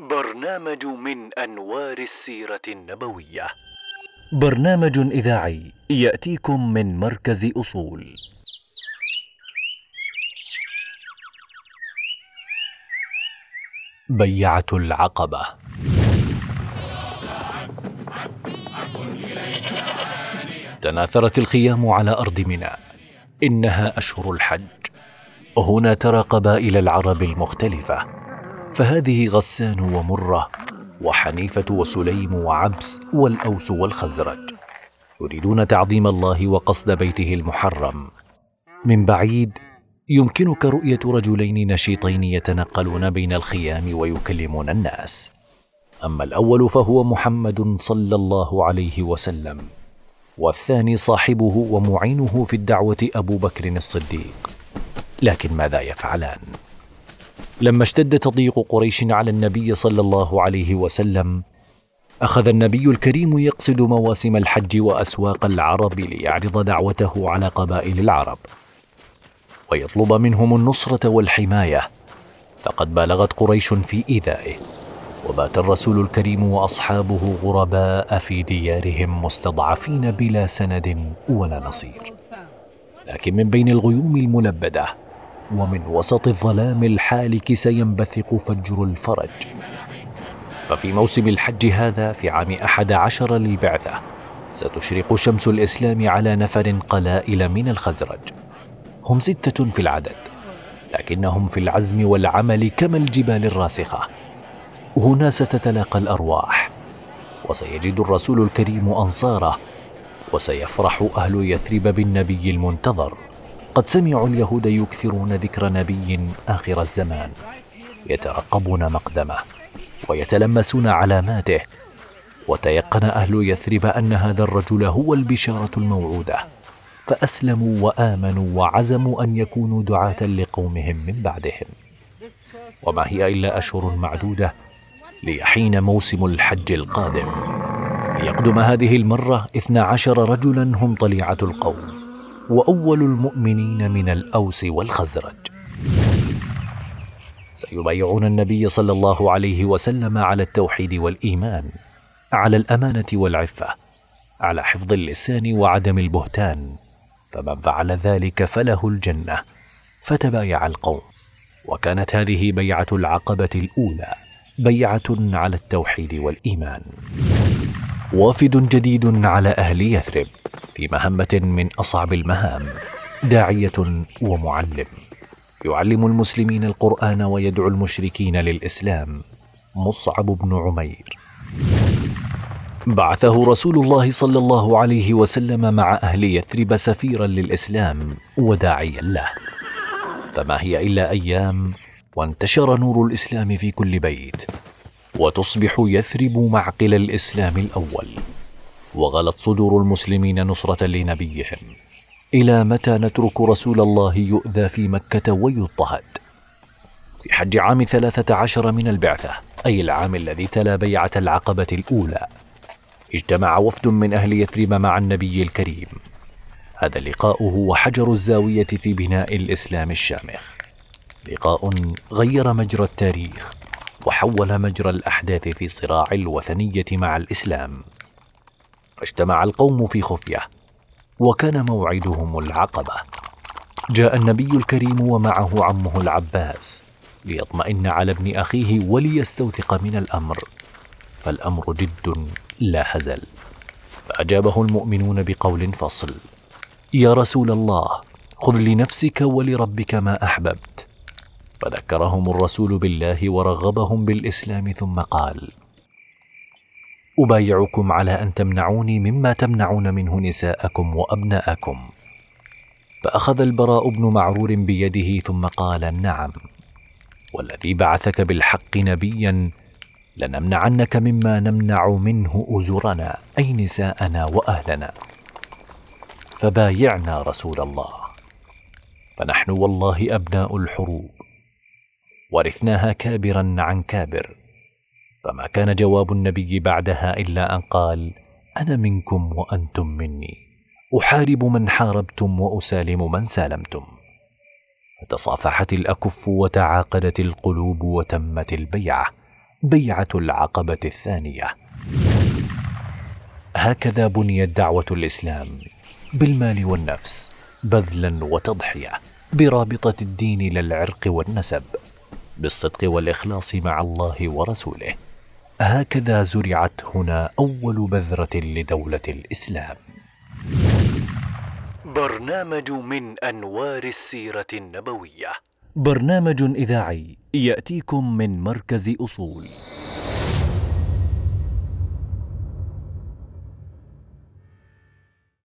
برنامج من أنوار السيرة النبوية. برنامج إذاعي يأتيكم من مركز أصول. بيعة العقبة. تناثرت الخيام على أرض منى. إنها أشهر الحج. وهنا ترى قبائل العرب المختلفة. فهذه غسان ومرة وحنيفة وسليم وعبس والأوس والخزرج يريدون تعظيم الله وقصد بيته المحرم. من بعيد يمكنك رؤية رجلين نشيطين يتنقلون بين الخيام ويكلمون الناس. أما الأول فهو محمد صلى الله عليه وسلم والثاني صاحبه ومعينه في الدعوة أبو بكر الصديق. لكن ماذا يفعلان؟ لما اشتد تضييق قريش على النبي صلى الله عليه وسلم أخذ النبي الكريم يقصد مواسم الحج وأسواق العرب ليعرض دعوته على قبائل العرب. ويطلب منهم النصرة والحماية. فقد بالغت قريش في إيذائه. وبات الرسول الكريم وأصحابه غرباء في ديارهم مستضعفين بلا سند ولا نصير. لكن من بين الغيوم الملبدة ومن وسط الظلام الحالك سينبثق فجر الفرج. ففي موسم الحج هذا في عام أحد عشر للبعثة ستشرق شمس الإسلام على نفر قلائل من الخزرج. هم ستة في العدد لكنهم في العزم والعمل كما الجبال الراسخة. هنا ستتلاقى الأرواح وسيجد الرسول الكريم أنصاره وسيفرح أهل يثرب بالنبي المنتظر. قد سمعوا اليهود يكثرون ذكر نبي آخر الزمان يترقبون مقدمه ويتلمسون علاماته وتيقن أهل يثرب أن هذا الرجل هو البشارة الموعودة فأسلموا وآمنوا وعزموا أن يكونوا دعاة لقومهم من بعدهم. وما هي إلا أشهر معدودة ليحين موسم الحج القادم. ليقدم هذه المرة اثنا عشر رجلا هم طليعة القوم. وأول المؤمنين من الأوس والخزرج. سيبايعون النبي صلى الله عليه وسلم على التوحيد والإيمان على الأمانة والعفة على حفظ اللسان وعدم البهتان فمن فعل ذلك فله الجنة فتبايع القوم. وكانت هذه بيعة العقبة الأولى بيعة على التوحيد والإيمان. وافد جديد على أهل يثرب. في مهمة من أصعب المهام داعية ومعلم. يعلم المسلمين القرآن ويدعو المشركين للإسلام مصعب بن عمير. بعثه رسول الله صلى الله عليه وسلم مع أهل يثرب سفيرا للإسلام وداعيا له. فما هي إلا أيام وانتشر نور الإسلام في كل بيت وتصبح يثرب معقل الإسلام الأول. وغلت صدور المسلمين نصرة لنبيهم. إلى متى نترك رسول الله يؤذى في مكة ويضطهد؟ في حج عام ثلاثة عشر من البعثة أي العام الذي تلا بيعة العقبة الأولى. اجتمع وفد من أهل يثرب مع النبي الكريم. هذا اللقاء هو حجر الزاوية في بناء الإسلام الشامخ. لقاء غير مجرى التاريخ وحول مجرى الأحداث في صراع الوثنية مع الإسلام. فاجتمع القوم في خفية وكان موعدهم العقبة. جاء النبي الكريم ومعه عمه العباس ليطمئن على ابن أخيه وليستوثق من الأمر فالأمر جد لا هزل. فأجابه المؤمنون بقول فصل يا رسول الله خذ لنفسك ولربك ما أحببت. فذكرهم الرسول بالله ورغبهم بالإسلام ثم قال أبايعكم على أن تمنعوني مما تمنعون منه نساءكم وأبناءكم. فأخذ البراء بن معرور بيده ثم قال نعم والذي بعثك بالحق نبيا لنمنعنك مما نمنع منه أزرنا أي نساءنا وأهلنا. فبايعنا رسول الله. فنحن والله أبناء الحروب. ورثناها كابرا عن كابر. فما كان جواب النبي بعدها إلا أن قال أنا منكم وأنتم مني. أحارب من حاربتم وأسالم من سالمتم. فتصافحت الأكف وتعاقدت القلوب وتمت البيعة بيعة العقبة الثانية. هكذا بنيت دعوة الإسلام بالمال والنفس بذلا وتضحية برابطة الدين لا العرق والنسب بالصدق والإخلاص مع الله ورسوله. هكذا زرعت هنا أول بذرة لدولة الإسلام. برنامج من أنوار السيرة النبوية. برنامج إذاعي يأتيكم من مركز أصول.